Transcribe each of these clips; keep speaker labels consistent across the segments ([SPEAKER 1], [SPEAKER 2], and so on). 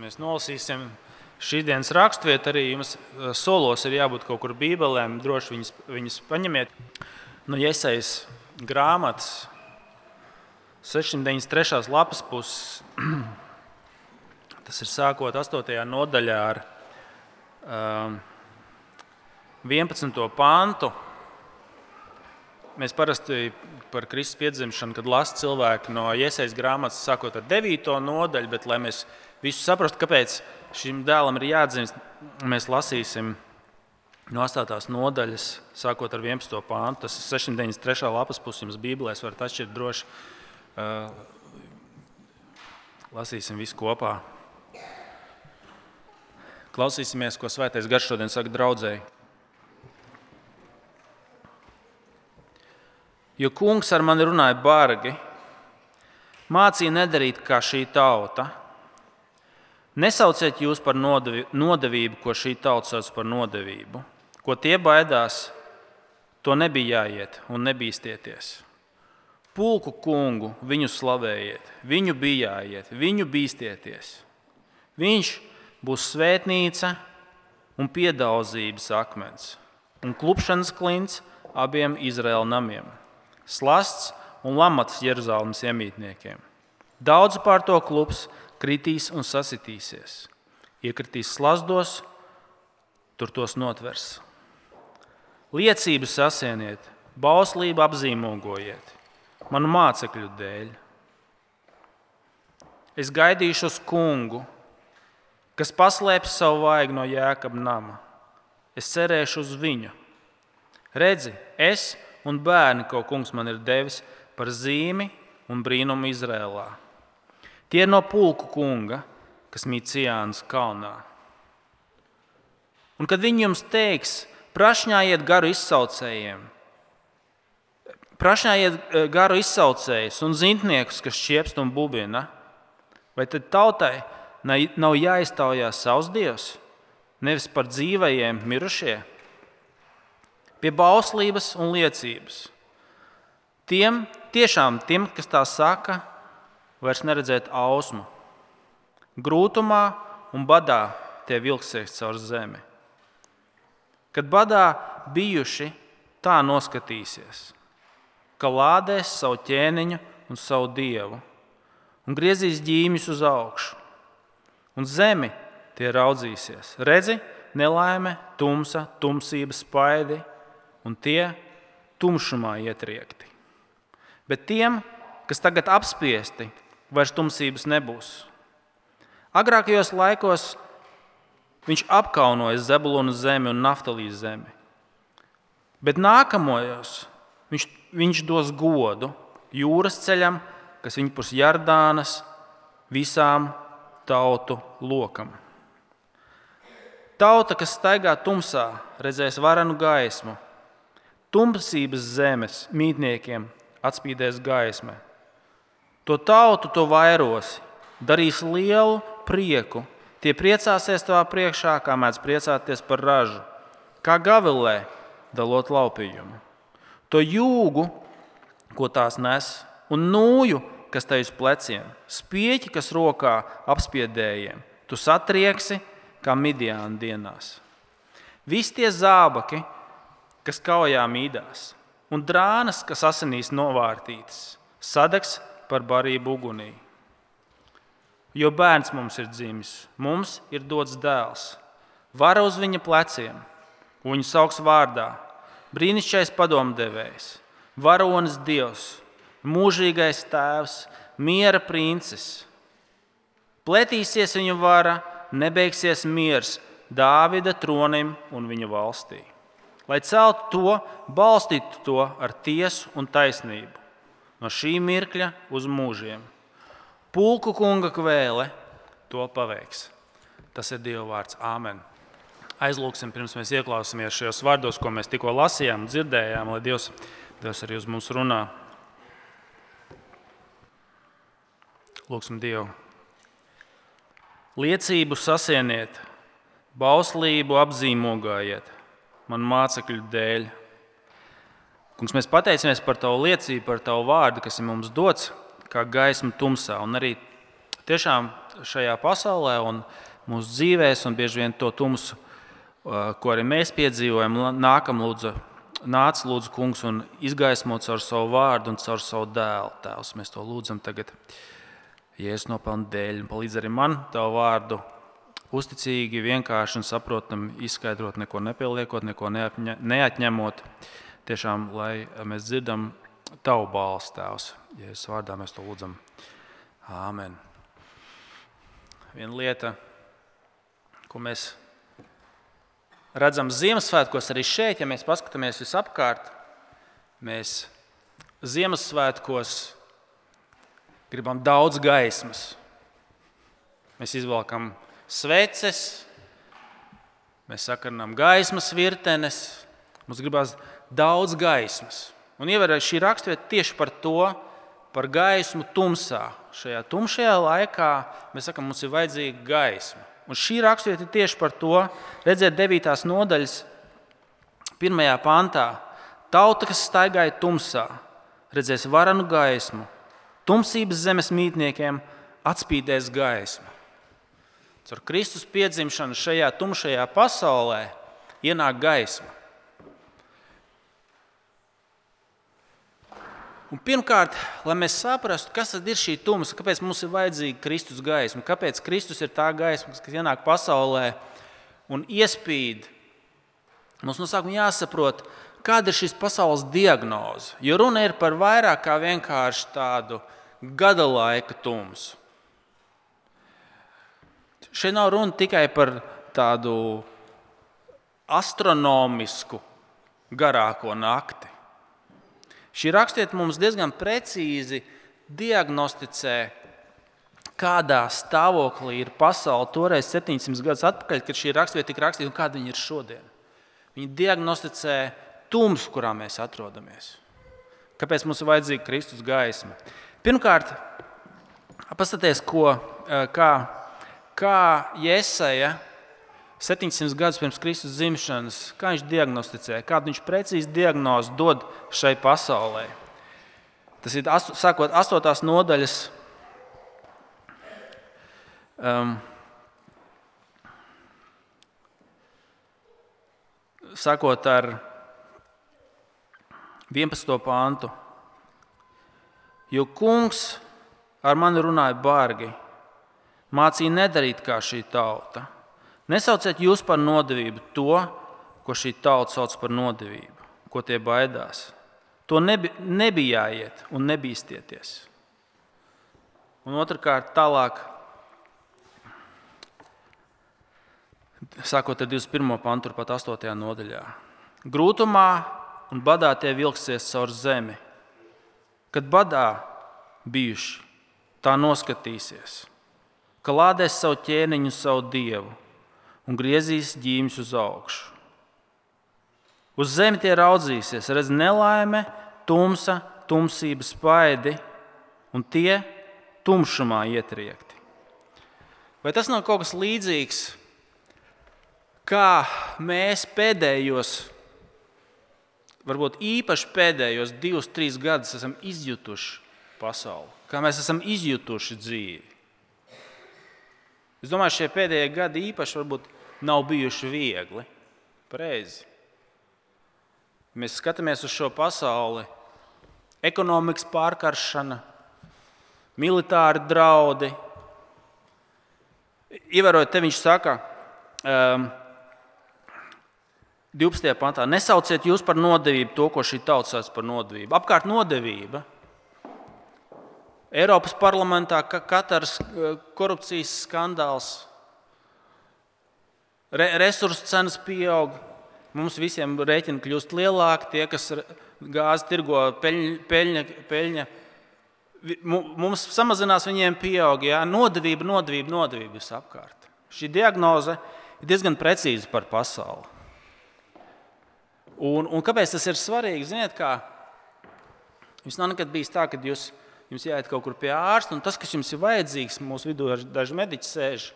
[SPEAKER 1] mēs nolasīsim šīs dienas raksturvietu. Arī jums eh, solos ir jābūt kaut kur bībelēm, droši viņas, viņas paņemiet. Nu, iesaistas grāmatas 693. lapas puses. Tas ir sākot 8. nodaļā ar um, 11. pāntu. Mēs parasti par Kristus piedzimšanu, kad lasām cilvēku no iesaistas grāmatas, sākot ar 9. nodaļu, bet lai mēs visu saprastu, kāpēc šim dēlam ir jāatzīst, mēs lasīsim no 8. nodaļas, sākot ar 11. pāntu. Tas ir 693. lapas puses, jums Bībelēs varat atšķirt droši. Uh, lasīsim visu kopā. Klausīsimies, ko Svētais Gars šodien saka draudzēji. Jo kungs ar mani runāja bargi, mācīja nedarīt kā šī tauta. Nesauciet jūs par nodevību, ko šī tauta sauc par nodevību. Ko tie baidās, to nebija jāiet un nebīsties. Pulku kungu viņu slavējiet, viņu bijājiet, viņu bīstieties. Viņš būs svētnīca un piedaudzības akmens un klupšanas klints abiem Izraēla namiem slasts un lamats Jeruzalemes iemītniekiem. Daudz pār to klubs kritīs un sasitīsies. Iekritīs slazdos, tur tos notvers. Liecību sasieniet, bauslību apzīmogojiet, manu mācekļu dēļ. Es gaidīšu uz kungu, kas paslēpj savu vaigu no jēkab nama. Es cerēšu uz viņu. Redzi, es un bērni, ko kungs man ir devis par zīmi un brīnumu Izrēlā. Tie ir no pulku kunga, kas mīt Cijānas kalnā. Un kad viņi jums teiks, prašņājiet garu izsaucējiem, prašņājiet eh, garu izsaucējus un zintniekus, kas čiepst un bubina, vai tad tautai nav jāiztaujās savs dievs, nevis par dzīvajiem mirušiem? pie bauslības un liecības. Tiem, tiešām tiem, kas tā saka, vairs neredzēt ausmu. Grūtumā un badā tie vilksies caur zemi. Kad badā bijuši, tā noskatīsies, ka lādēs savu ķēniņu un savu dievu un griezīs ģīmijas uz augšu. Un zemi tie raudzīsies. Redzi, nelaime, tumsa, tumsība, spaidi, un tie tumšumā ietriekti. Bet tiem, kas tagad apspiesti, vairs tumsības nebūs. Agrākajos laikos viņš apkaunoja Zebulonu zemi un Naftalīs zemi. Bet nākamajos viņš, viņš dos godu jūras ceļam, kas viņa pus Jardānas, visām tautu lokam. Tauta, kas staigā tumsā, redzēs varenu gaismu Tumsības zemes mītniekiem atspīdēs gaisma. To tautu to vairos, darīs lielu prieku. Tie priecāsies tavā priekšā, kā mēdz priecāties par ražu, kā gavilē, dalot laupījumu. To jūgu, ko tās nes, un nūju, kas tai uz pleciem, spieķi, kas rokā apspiedējiem, tu satrieksi kā midiāna dienās. Visi tie zābaki, kas kaujā mīdās, un drānas, kas asinīs novārtītas, sadegs par barību ugunī. Jo bērns mums ir dzimis, mums ir dots dēls, vara uz viņa pleciem, un viņu sauc vārdā - brīnišķīgais padomdevējs, varonis dievs, mūžīgais tēvs, miera princis. Pletīsies viņa vara, nebeigsies miers Dāvida tronim un viņa valstī lai celtu to, balstītu to ar tiesu un taisnību no šī mirkļa uz mūžiem. Pulku kunga kvēle to paveiks. Tas ir Dieva vārds. Āmen. Aizlūksim, pirms mēs ieklausāmies šajos vārdos, ko mēs tikko lasījām, dzirdējām, lai Dievs, Dievs arī uz mums runā. Lūksim Dievu. Liecību sasieniet, bauslību apzīmogājiet man mācekļu dēļ. Kungs, mēs pateicamies par Tavu liecību, par Tavu vārdu, kas ir mums dots kā gaisma tumsā. Un arī tiešām šajā pasaulē un mūsu dzīvēs, un bieži vien to tumsu, ko arī mēs piedzīvojam, nākam lūdzu. Nāc, lūdzu, kungs, un izgaismo caur savu vārdu un caur savu dēlu. Tēvs, mēs to lūdzam tagad, Jēzus nopelnu dēļ, un palīdz arī man tavu vārdu uzticīgi, vienkārši un saprotami izskaidrot, neko nepieliekot, neko neatņemot. Tiešām, lai mēs dzirdam tavu balstu, Tēvs, Jēzus vārdā mēs to lūdzam. Āmen. Viena lieta, ko mēs redzam Ziemassvētkos, arī šeit, ja mēs paskatāmies visapkārt, mēs Ziemassvētkos gribam daudz gaismas. Mēs izvelkam sveces, mēs sakarinām gaismas virtenes, mums gribās daudz gaismas. Un ievērojot šī raksturvieta tieši par to, par gaismu tumsā. Šajā tumšajā laikā mēs sakām, mums ir vajadzīga gaisma. Un šī raksturvieta ir tieši par to, redzēt, 9. nodaļas, 1. pantā. Tauta, kas staigāja tumsā, redzēs varanu gaismu, tumsības zemes mītniekiem atspīdēs gaisma. Ar Kristus piedzimšanu šajā tumšajā pasaulē ienāk gaisma. Un pirmkārt, lai mēs saprastu, kas ir šī tumsa, kāpēc mums ir vajadzīga Kristus gaisma, kāpēc Kristus ir tā gaisma, kas ienāk pasaulē un iespīd, mums no sākuma jāsaprot, kāda ir šīs pasaules diagnoze. Jo runa ir par vairāk kā vienkārši tādu gada laika tumsu. Šeit nav runa tikai par tādu astronomisku garāko nakti. Šī rakstiet mums diezgan precīzi diagnosticē, kādā stāvoklī ir pasaule toreiz, 700 gadus atpakaļ, kad šī raksturvieta tika rakstīta un kāda viņa ir šodien. Viņa diagnosticē tumsu, kurā mēs atrodamies. Kāpēc mums ir vajadzīga Kristus gaisma? Pirmkārt, paskatieties, eh, kā, kā Jēzeja 700 gadus pirms Kristus dzimšanas, kā viņš diagnosticē, kādu viņš precīzi diagnozi dod šai pasaulē. Tas ir sākot 8. nodaļas. Um, Sākot ar 11. pāntu. Jo kungs ar mani runāja bargi, mācīja nedarīt kā šī tauta Nesauciet jūs par nodevību to, ko šī tauta sauc par nodevību, ko tie baidās. To nebi, nebijājiet un nebīsties. Un otrkārt, tālāk, sākot ar 21. pantu, pat 8. nodaļā. Grūtumā un badā tie vilksies caur zemi. Kad badā bijuši, tā noskatīsies, ka lādēs savu ķēniņu, savu dievu un griezīs ģīmju uz augšu. Uz zemi tie raudzīsies, redz nelaime, tumsa, tumsības spaidi, un tie tumšumā ietriekti. Vai tas nav kaut kas līdzīgs, kā mēs pēdējos, varbūt īpaši pēdējos divus, trīs gadus esam izjutuši pasauli, kā mēs esam izjutuši dzīvi? Es domāju, šie pēdējie gadi īpaši varbūt nav bijuši viegli. Pareizi. Mēs skatāmies uz šo pasauli. Ekonomikas pārkaršana, militāri draudi. Ievērojot, te viņš saka, um, 12. pantā, nesauciet jūs par nodevību to, ko šī tauta sauc par nodevību. Apkārt nodevība. Eiropas parlamentā katrs uh, korupcijas skandāls Re, resursu cenas pieaug, mums visiem rēķini kļūst lielāki, tie, kas gāzi tirgo peļņa, peļņa, peļņa mums samazinās, viņiem pieaug. Jā, nodevība, nodevība, nodevība visapkārt. Šī diagnoze ir diezgan precīza par pasauli. Un, un kāpēc tas ir svarīgi? Ziniet, kā jums nav nekad bijis tā, ka jūs, jums jāiet kaut kur pie ārsta, un tas, kas jums ir vajadzīgs, mūsu vidū daži mediķi sēž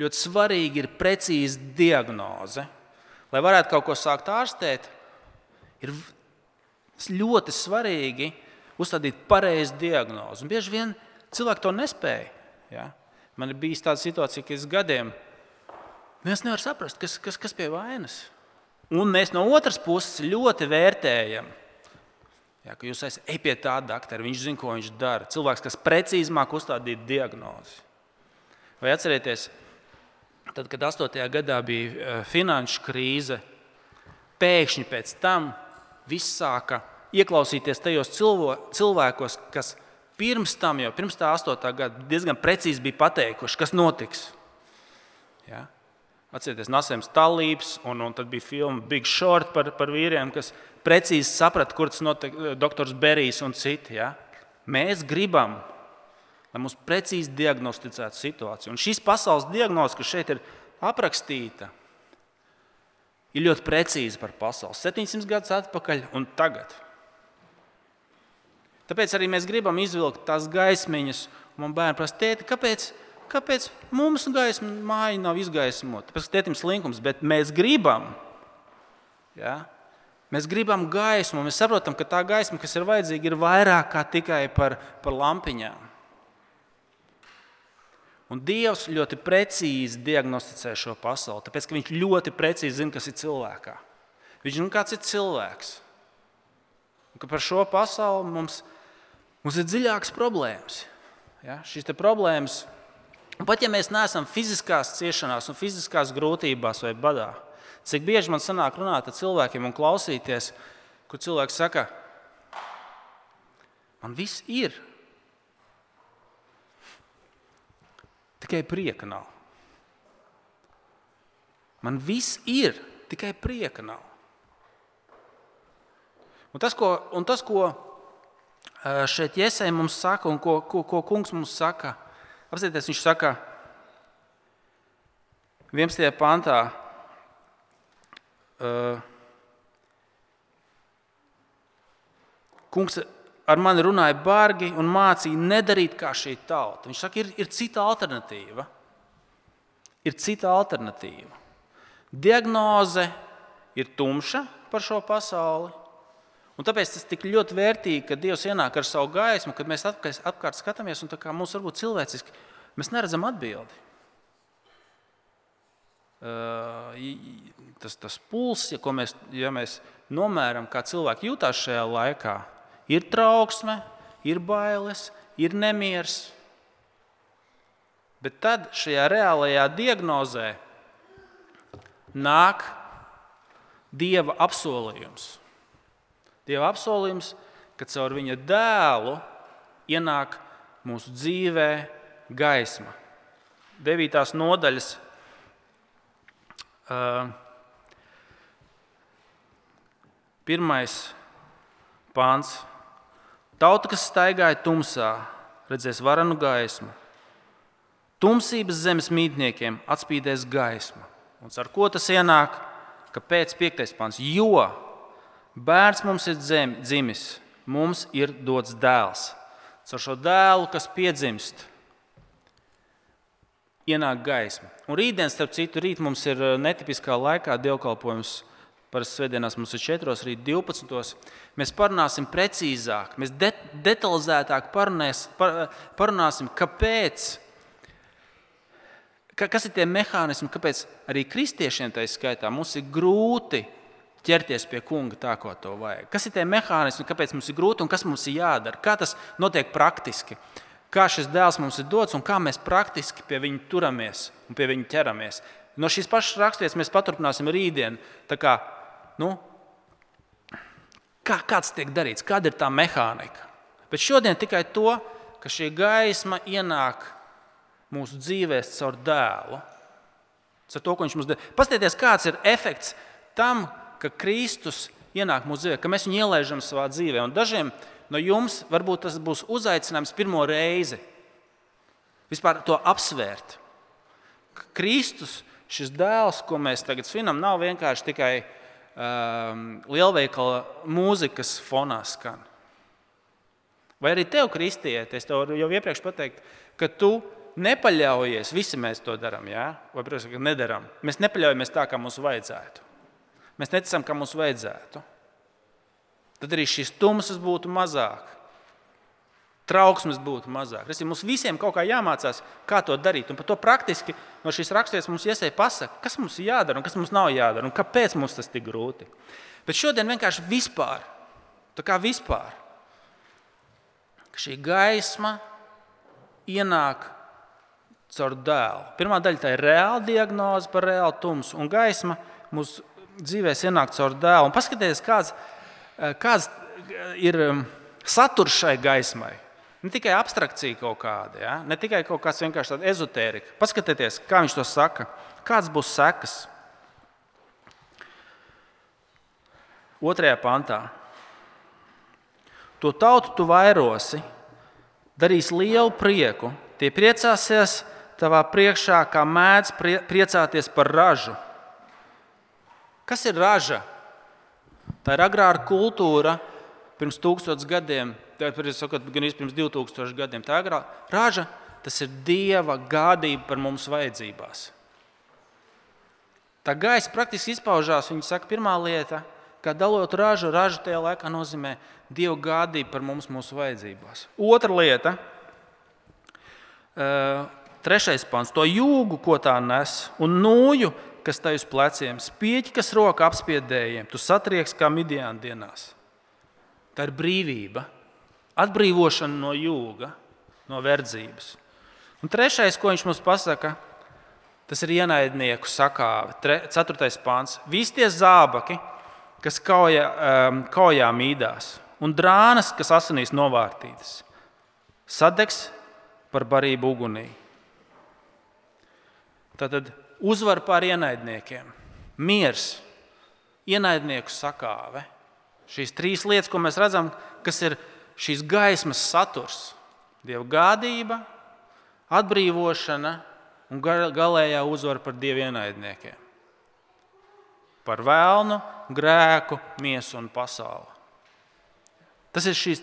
[SPEAKER 1] ļoti svarīgi ir precīza diagnoze. Lai varētu kaut ko sākt ārstēt, ir ļoti svarīgi uzstādīt pareizu diagnozi. Un bieži vien cilvēki to nespēja. Ja? Man ir bijis tāda situācija, ka es gadiem mēs nevaram saprast, kas, kas, kas pie vainas. Un mēs no otras puses ļoti vērtējam. Jā, ka jūs esat ej pie tā doktora, viņš zina, ko viņš dara. Cilvēks, kas precīzi māca uzstādīt diagnozi. Vai atcerieties, tad, kad 8. gadā bija eh, finanšu krīze, pēkšņi pēc tam viss sāka ieklausīties tajos cilvēkos, kas pirms tam, jau pirms tā 8. gada, diezgan precīzi bija pateikuši, kas notiks. Ja? Atcerieties, Nasēns Talības, un, un tad bija filma Big Short par, par vīriem, kas precīzi saprata, kur tas notiek, doktors Berijs un citi. Ja? Mēs gribam, lai mums precīzi diagnosticētu situāciju. Un šīs pasaules diagnoze, kas šeit ir aprakstīta, ir ļoti precīza par pasauli. 700 gadus atpakaļ un tagad. Tāpēc arī mēs gribam izvilkt tās gaismiņas. Man bērni prasa, tēti, kāpēc, kāpēc mums gaisma māja nav izgaismota? Tāpēc, ka tētim slinkums, bet mēs gribam. Ja? Mēs gribam gaismu, mēs saprotam, ka tā gaisma, kas ir vajadzīga, ir vairāk kā tikai par, par lampiņām. Un Dievs ļoti precīzi diagnosticē šo pasauli, tāpēc ka Viņš ļoti precīzi zina, kas ir cilvēkā. Viņš zina, kāds ir cilvēks. Un par šo pasauli mums, mums ir dziļākas problēmas. Ja? Šīs problēmas, pat ja mēs neesam fiziskās ciešanās, un fiziskās grūtībās vai badā, cik bieži man sanāk runāt ar cilvēkiem un klausīties, kur cilvēks saka, man viss ir, tikai prieka nav. Man viss ir, tikai prieka nav. Un tas, ko, un tas, ko šeit iesai mums saka, un ko, ko, ko kungs mums saka, apsieties, viņš saka 11. pantā. Uh, kungs ar mani runāja bargi un mācīja nedarīt kā šī tauta. Viņš saka, ir, ir cita alternatīva. Ir cita alternatīva. Diagnoze ir tumša par šo pasauli. Un tāpēc tas tik ļoti vērtīgi, ka Dievs ienāk ar savu gaismu, kad mēs apkārt skatāmies un mums varbūt cilvēciski mēs neredzam atbildi. Tas, tas pulss, ja, mēs, ja mēs nomēram, kā cilvēki jūtas šajā laikā, Ir trauksme, ir bailes, ir nemieris. Bet tad šajā reālajā diagnozē nāk Dieva apsolījums. Dieva apsolījums, ka caur viņa dēlu ienāk mūsu dzīvē gaisma. Devītās nodaļas. Uh, pirmais pāns. Tauta, kas staigāja tumsā, redzēs varanu gaismu. Tumsības zemes mītniekiem atspīdēs gaisma. Un ar ko tas ienāk? Kāpēc 5. pāns? Jo bērns mums ir dzem, dzimis, mums ir dots dēls. Ar šo dēlu, kas piedzimst, ienāk gaisma. Un rītdien, starp citu, rīt mums ir eh, netipiskā laikā dievkalpojums Parasti svētdienās mums ir 4, rīt 12. Mēs parunāsim precīzāk, mēs de detalizētāk parunās, par, parunāsim, kāpēc, ka, kas ir tie mehānismi, kāpēc arī kristiešiem tā skaitā mums ir grūti ķerties pie kunga tā, kā to vajag. Kas ir tie mehānismi, kāpēc mums ir grūti un kas mums ir jādara? Kā tas notiek praktiski? Kā šis dēls mums ir dots un kā mēs praktiski pie viņa turamies un pie viņa ķeramies? No šīs pašas raksturības mēs paturpināsim rītdien nu, kā, kāds tiek darīts, kāda ir tā mehānika. Bet šodien tikai to, ka šī gaisma ienāk mūsu dzīvēm caur dēlu. Caur to, ko viņš mums dara. Paskatieties, kāds ir efekts tam, ka Kristus ienāk mūsu dzīvē, ka mēs viņu ielaižam savā dzīvē. Un dažiem no jums varbūt tas būs uzaicinājums pirmo reizi vispār to apsvērt. Kristus, šis dēls, ko mēs tagad svinam, nav vienkārši tikai um, lielveikala mūzikas fonā skan. Vai arī tev, kristieti, es tev jau iepriekš pateicu, ka tu nepaļaujies, visi mēs to darām, ja? vai protams, ka nedarām. Mēs nepaļaujamies tā, kā mums vajadzētu. Mēs neticam, kā mums vajadzētu. Tad arī šīs tumsas būtu mazāk. Trauksmes būtu mazāk. Tas ir mums visiem kaut kā jāmācās, kā to darīt. Un par to praktiski no šīs raksturības mums iesēja pasaka, kas mums ir jādara un kas mums nav jādara un kāpēc mums tas tik grūti. Bet šodien vienkārši vispār, tā kā vispār, šī gaisma ienāk caur dēlu. Pirmā daļa tā ir reāla diagnoze par reālu tumsu, un gaisma mūsu dzīvēs ienāk caur dēlu. Un paskatieties, kāds, kāds ir um, saturs šai gaismai. Ne tikai abstrakcija kaut kāda, ja? ne tikai kaut kāds vienkārši tāds ezotērika. Paskatieties, kā viņš to saka, kādas būs sekas. Otrajā pantā. To tautu tu vairosi, darīs lielu prieku. Tie priecāsies tavā priekšā, kā mēdz priecāties par ražu. Kas ir raža? Tā ir agrāra kultūra pirms tūkstotis gadiem, gan pirms 2000 gadiem. Tā raža, tas ir dieva gādība par mums vajadzībās. Tā gaisa praktiski izpaužās. Viņa saka, pirmā lieta, kā dalot ražu, raža tajā laikā nozīmē dieva gādību par mums mūsu vajadzībās. Otra lieta, uh, trešais pants, to jūgu, ko tā nes, un nūju, kas tai uz pleciem, spieķi, kas roka apspiedējiem, tu satrieks kā midiāna dienās. Tā ir brīvība, atbrīvošana no jūga, no verdzības. Un trešais, ko viņš mums pasaka, tas ir ienaidnieku sakāve. Ceturtais pāns. Visi tie zābaki, kas kauja, um, kaujā mīdās, un drānas, kas asinīs novārtītas, sadegs par barību ugunī. Tātad uzvar pār ienaidniekiem, miers, ienaidnieku sakāve Šīs trīs lietas, ko mēs redzam, kas ir šīs gaismas saturs - dieva gādība, atbrīvošana un galējā uzvara par dievu ienaidniekiem. Par vēlnu, grēku, miesu un pasauli. Tas ir šīs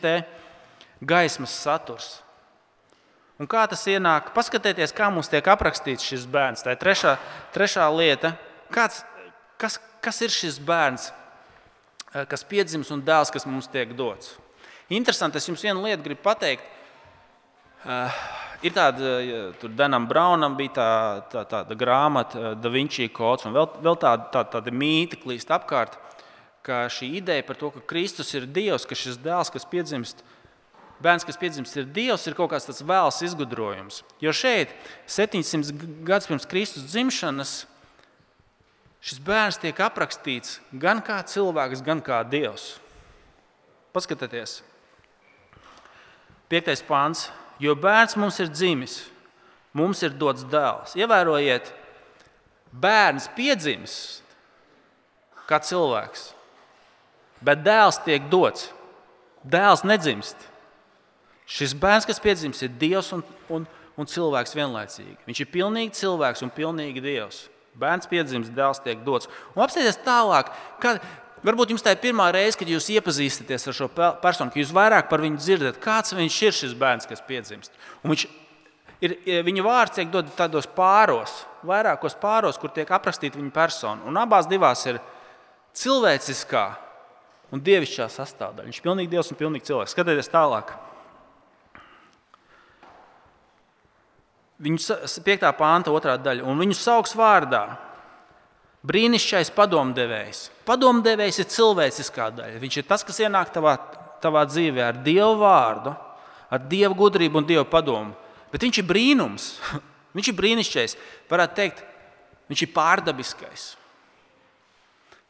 [SPEAKER 1] gaismas saturs. Un kā tas ienāk? Paskatieties, kā mums tiek aprakstīts šis bērns. Tā ir trešā, trešā lieta. Kāds, kas, kas ir šis bērns? Eh, kas piedzimis un dēls, kas mums tiek dots. Interesanti, es jums vienu lietu gribu pateikt. Uh, ir tāda, tur Danam Braunam bija tā, tā, tāda grāmata, Da Vinci kods, un vēl, vēl tāda, tā, tāda mīte klīst apkārt, ka šī ideja par to, ka Kristus ir Dievs, ka šis dēls, kas piedzimst, bērns, kas piedzimst, ir Dievs, ir kaut kāds tāds vēls izgudrojums. Jo šeit, 700 gadus pirms Kristus dzimšanas, Šis bērns tiek aprakstīts gan kā cilvēks, gan kā dievs. Paskatieties, piektais pāns. Jo bērns mums ir dzimis, mums ir dots dēls. Ievērojiet, bērns piedzimis kā cilvēks, bet dēls tiek dots. Dēls nedzimst. Šis bērns, kas piedzimis, ir dievs un, un, un cilvēks vienlaicīgi. Viņš ir pilnīgi cilvēks un pilnīgi dievs. Bērns piedzimst, dēls tiek dots. Un apstāties tālāk, kad varbūt jums tā ir pirmā reize, kad jūs iepazīstaties ar šo personu, ka jūs vairāk par viņu dzirdat, kāds viņš ir šis bērns, kas piedzimst. Un viņš ir, viņa vārds tiek dots tādos pāros, vairākos pāros, kur tiek aprakstīta viņa persona. Un abās divās ir cilvēciskā un dievišķā sastāvdaļa. Viņš ir pilnīgi dievs un pilnīgi cilvēks. Skatieties tālāk. Viņu 5. pānta otrā daļa, un viņu sauc vārdā. Brīnišķīgais padomdevējs. Padomdevējs ir cilvēciskā daļa. Viņš ir tas, kas ienāk tavā, tavā dzīvē ar Dievu vārdu, ar Dieva gudrību un Dieva padomu. Bet viņš ir brīnums. viņš ir brīnišķīgais. Varētu teikt, viņš ir pārdabiskais.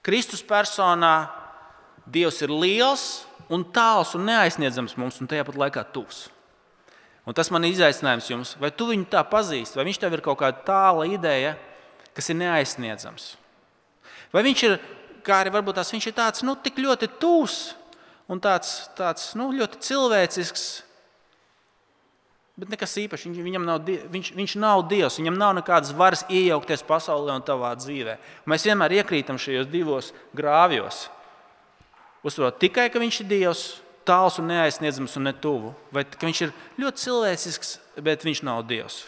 [SPEAKER 1] Kristus personā Dievs ir liels un tāls un neaizsniedzams mums, un tajā pat laikā tuvs. Un tas man ir izaicinājums jums, vai tu viņu tā pazīsti, vai viņš tev ir kaut kāda tāla ideja, kas ir neaizsniedzams. Vai viņš ir, kā arī varbūt tās, viņš ir tāds nu, tik ļoti tūs un tāds, tāds nu, ļoti cilvēcisks, bet nekas īpašs. Viņam nav, viņš, viņš nav dievs, viņam nav nekādas varas iejaukties pasaulē un tavā dzīvē. Mēs vienmēr iekrītam šajos divos grāvjos. Uzsverot tikai, ka viņš ir dievs, tāls un neaizsniedzams un netuvu, vai viņš ir ļoti cilvēcisks, bet viņš nav Dievs.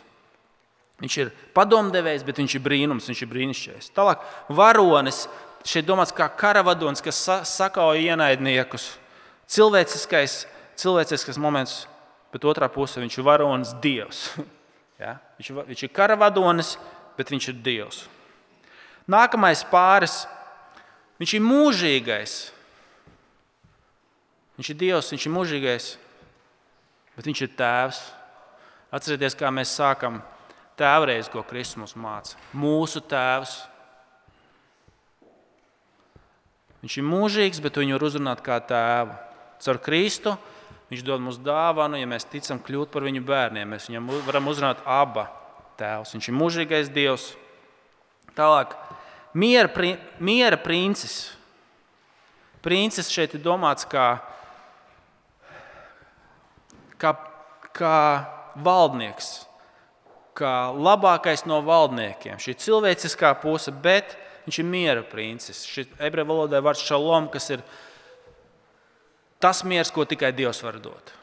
[SPEAKER 1] Viņš ir padomdevējs, bet viņš ir brīnums, viņš ir brīnišķīgs. Tālāk, varonis, šeit domāts kā karavadonis, kas sakauja ienaidniekus. Cilvēciskais, cilvēciskais moments, bet otrā pusē viņš ir varonis Dievs. Ja? Viņš, viņš ir karavadonis, bet viņš ir Dievs. Nākamais pāris, viņš ir mūžīgais. Viņš ir Dievs, viņš ir mūžīgais, bet viņš ir Tēvs. Atcerieties, kā mēs sākam tēvreiz, ko Kristus mums māca. Mūsu Tēvs. Viņš ir mūžīgs, bet viņu var uzrunāt kā tēvu. Caur Kristu viņš dod mums dāvanu, ja mēs ticam kļūt par viņu bērniem. Mēs viņam varam uzrunāt abu tēvus. Viņš ir mūžīgais Dievs. Tālāk, miera, miera princis. Princis šeit ir domāts kā kā, kā valdnieks, kā labākais no valdniekiem. Šī cilvēciskā puse, bet viņš ir miera princis. Šī ebreju valodā ir vārds šalom, kas ir tas miers, ko tikai Dievs var dot.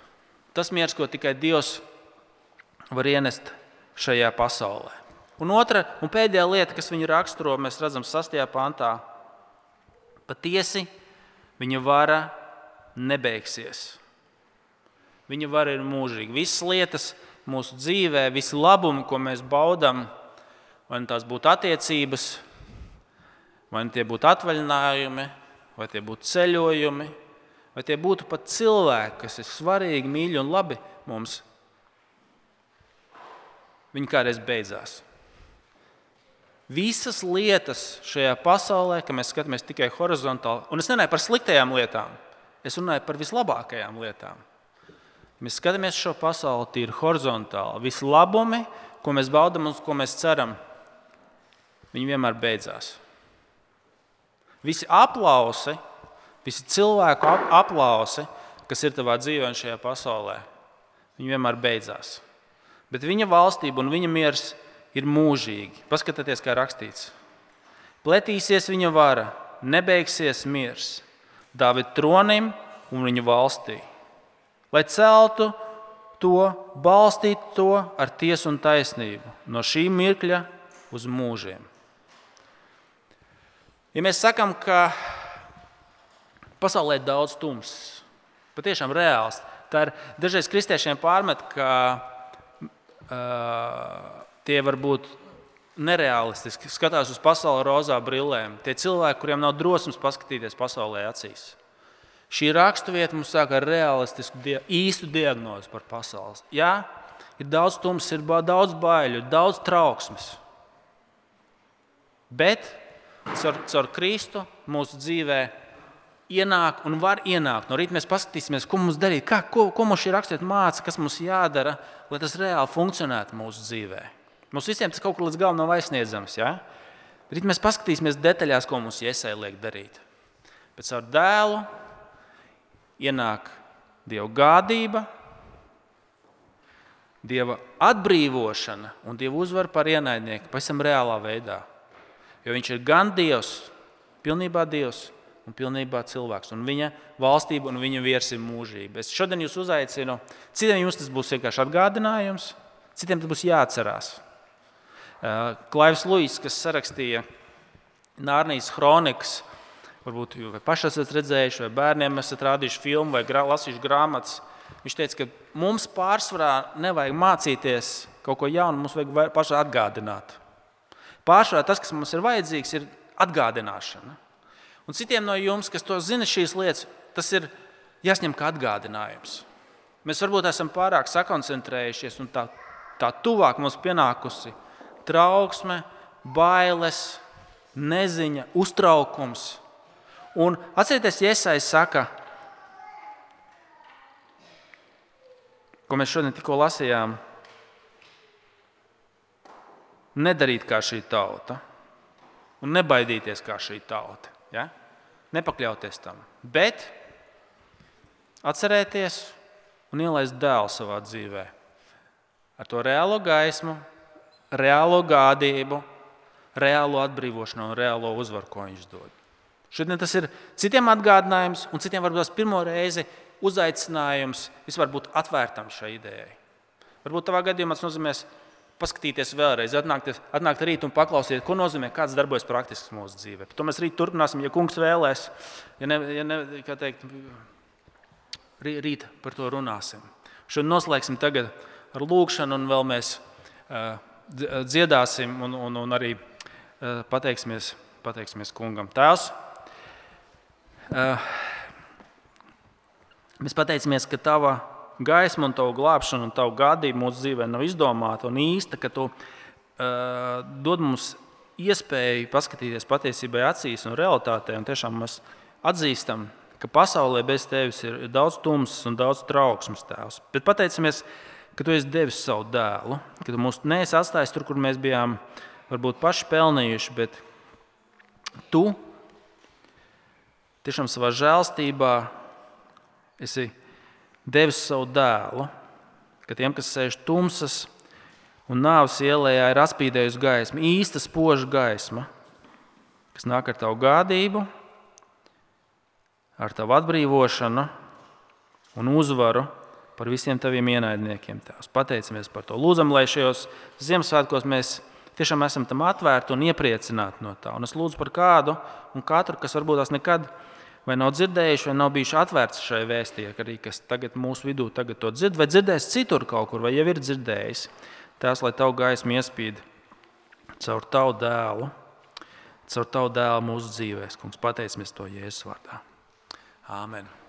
[SPEAKER 1] Tas miers, ko tikai Dievs var ienest šajā pasaulē. Un otra un pēdējā lieta, kas viņu raksturo, mēs redzam 6. pantā, patiesi viņa vara nebeigsies. Viņa vara ir mūžīga. Visas lietas mūsu dzīvē, visi labumi, ko mēs baudām, vai nu tās būtu attiecības, vai nu tie būtu atvaļinājumi, vai tie būtu ceļojumi, vai tie būtu pat cilvēki, kas ir svarīgi, mīļi un labi mums, viņi kādreiz beidzās. Visas lietas šajā pasaulē, ka mēs skatāmies tikai horizontāli, un es nerunāju par sliktajām lietām, es runāju par vislabākajām lietām. Mēs skatāmies šo pasauli tīri horizontāli. Visi labumi, ko mēs baudām un ko mēs ceram, viņi vienmēr beidzās. Visi aplausi, visi cilvēku aplausi, kas ir tavā dzīvē un šajā pasaulē, viņi vienmēr beidzās. Bet viņa valstība un viņa miers ir mūžīgi. Paskatieties, kā rakstīts. Pletīsies viņa vara, nebeigsies miers, Dāvida tronim un viņa valstī lai celtu to, balstītu to ar tiesu un taisnību no šī mirkļa uz mūžiem. Ja mēs sakām, ka pasaulē ir daudz tumsas, patiešām reāls, ir dažreiz kristiešiem pārmet, ka uh, tie var būt nereālistiski, skatās uz pasauli rozā brillēm. Tie cilvēki, kuriem nav drosmes paskatīties pasaulē acīs. Šī raksturvieta mums sāk ar realistisku, īstu diagnozi par pasauli. Jā, ir daudz tums, ir daudz baiļu, daudz trauksmes. Bet caur, caur Kristu mūsu dzīvē ienāk un var ienākt. No rīta mēs paskatīsimies, ko mums darīt, kā, ko, ko mums šī raksturvieta māca, kas mums jādara, lai tas reāli funkcionētu mūsu dzīvē. Mums visiem tas kaut kur līdz galam nav aizsniedzams. Ja? Rīt mēs paskatīsimies detaļās, ko mums iesēja liek darīt. Bet caur dēlu ienāk Dieva gādība, Dieva atbrīvošana un Dieva uzvara par ienaidnieku pavisam reālā veidā. Jo viņš ir gan Dievs, pilnībā Dievs un pilnībā cilvēks. Un viņa valstība un viņa viers ir mūžība. Es šodien jūs uzaicinu, citiem jums tas būs vienkārši atgādinājums, citiem tas būs jāatcerās. Klaivs Luis, kas sarakstīja Nārnijas kronikas, Varbūt jūs paši esat redzējuši, vai bērniem esat rādījuši filmu vai grā, lasījuši grāmatas. Viņš teica, ka mums pārsvarā nevajag mācīties kaut ko jaunu, mums vajag pašai atgādināt. Pārsvarā tas, kas mums ir vajadzīgs, ir atgādināšana. Un citiem no jums, kas to zina, šīs lietas, tas ir jāsņem kā atgādinājums. Mēs varbūt esam pārāk sakoncentrējušies un tā, tā tuvāk mums pienākusi trauksme, bailes, neziņa, uztraukums. Un atcerieties, Iesais saka, ko mēs šodien tikko lasījām, nedarīt kā šī tauta un nebaidīties kā šī tauta. Ja? Nepakļauties tam, bet atcerēties un ielaist dēlu savā dzīvē. Ar to reālo gaismu, reālo gādību, reālo atbrīvošanu un reālo uzvaru, ko viņš dod. Šodien tas ir citiem atgādinājums, un citiem varbūt tas pirmo reizi uzaicinājums vispār būt atvērtam šai idejai. Varbūt tavā gadījumā tas nozīmē paskatīties vēlreiz, atnākt, atnākt rīt un paklausīties, ko nozīmē, kāds darbojas praktiski mūsu dzīvē. To mēs rīt turpināsim, ja kungs vēlēs. Ja ne, ja ne, teikt, rīt par to runāsim. Šodien noslēgsim tagad ar lūgšanu, un vēl mēs dziedāsim un, un, un arī pateiksimies, pateiksimies kungam. Tēvs, mēs pateicamies, ka tava gaisma un tavu glābšanu un tavu gādību mūsu dzīvē nav izdomāta un īsta, ka tu uh, dod mums iespēju paskatīties patiesībai acīs un realitātē. Un tiešām mēs atzīstam, ka pasaulē bez tevis ir daudz tumsas un daudz trauksmes tēvs. Bet pateicamies, ka tu esi devis savu dēlu, ka tu mūs neesi atstājis tur, kur mēs bijām varbūt paši pelnījuši, bet tu tiešām savā žēlstībā esi devis savu dēlu, ka tiem, kas sēž tumsas un nāves ielā, ir atspīdējusi gaisma, īsta spoža gaisma, kas nāk ar tavu gādību, ar tavu atbrīvošanu un uzvaru par visiem taviem ienaidniekiem. Tās pateicamies par to. Lūdzam, lai šajos Ziemassvētkos mēs tiešām esam tam atvērti un iepriecināti no tā. Un es lūdzu par kādu un katru, kas varbūt tās nekad nav vai nav dzirdējuši, vai nav bijuši atvērti šai vēstījai, arī kas tagad mūsu vidū tagad to dzird, vai dzirdēs citur kaut kur, vai jau ir dzirdējis. Tās, lai tavu gaismu iespīd caur tavu dēlu, caur tavu dēlu mūsu dzīvēm. Kungs, pateicamies to Jēzus vārdā. Āmen!